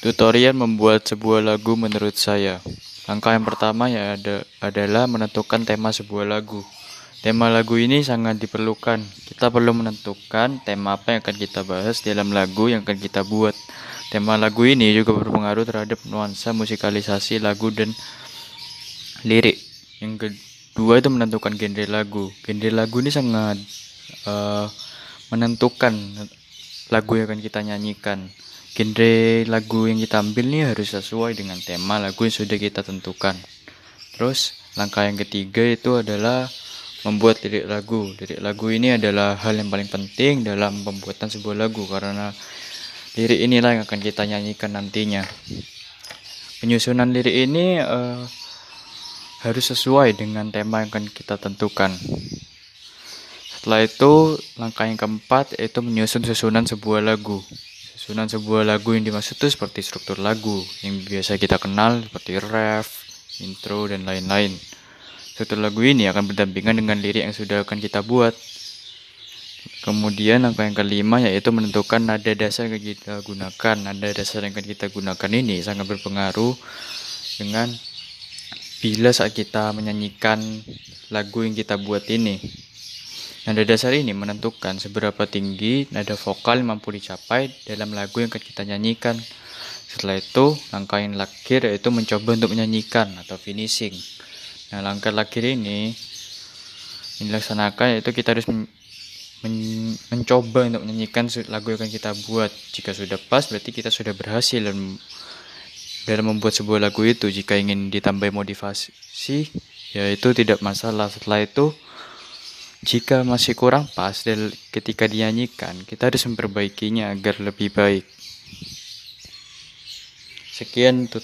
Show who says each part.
Speaker 1: Tutorial membuat sebuah lagu menurut saya. Langkah yang pertama ya ada, adalah menentukan tema sebuah lagu. Tema lagu ini sangat diperlukan. Kita perlu menentukan tema apa yang akan kita bahas dalam lagu yang akan kita buat. Tema lagu ini juga berpengaruh terhadap nuansa musikalisasi lagu dan lirik. Yang kedua itu menentukan genre lagu. Genre lagu ini sangat uh, menentukan lagu yang akan kita nyanyikan genre lagu yang kita ambil nih harus sesuai dengan tema lagu yang sudah kita tentukan. Terus langkah yang ketiga itu adalah membuat lirik lagu. Lirik lagu ini adalah hal yang paling penting dalam pembuatan sebuah lagu karena lirik inilah yang akan kita nyanyikan nantinya. Penyusunan lirik ini uh, harus sesuai dengan tema yang akan kita tentukan. Setelah itu, langkah yang keempat yaitu menyusun susunan sebuah lagu. Susunan sebuah lagu yang dimaksud itu seperti struktur lagu yang biasa kita kenal seperti ref, intro, dan lain-lain. Struktur lagu ini akan berdampingan dengan lirik yang sudah akan kita buat. Kemudian langkah yang kelima yaitu menentukan nada dasar yang kita gunakan. Nada dasar yang akan kita gunakan ini sangat berpengaruh dengan bila saat kita menyanyikan lagu yang kita buat ini. Nada dasar ini menentukan seberapa tinggi nada vokal yang mampu dicapai dalam lagu yang akan kita nyanyikan. Setelah itu, langkah yang terakhir yaitu mencoba untuk menyanyikan atau finishing. Nah, langkah terakhir ini yang dilaksanakan yaitu kita harus men men mencoba untuk menyanyikan lagu yang akan kita buat. Jika sudah pas, berarti kita sudah berhasil dalam, dalam membuat sebuah lagu itu. Jika ingin ditambah motivasi, ya itu tidak masalah. Setelah itu, jika masih kurang pas dan ketika dinyanyikan, kita harus memperbaikinya agar lebih baik. Sekian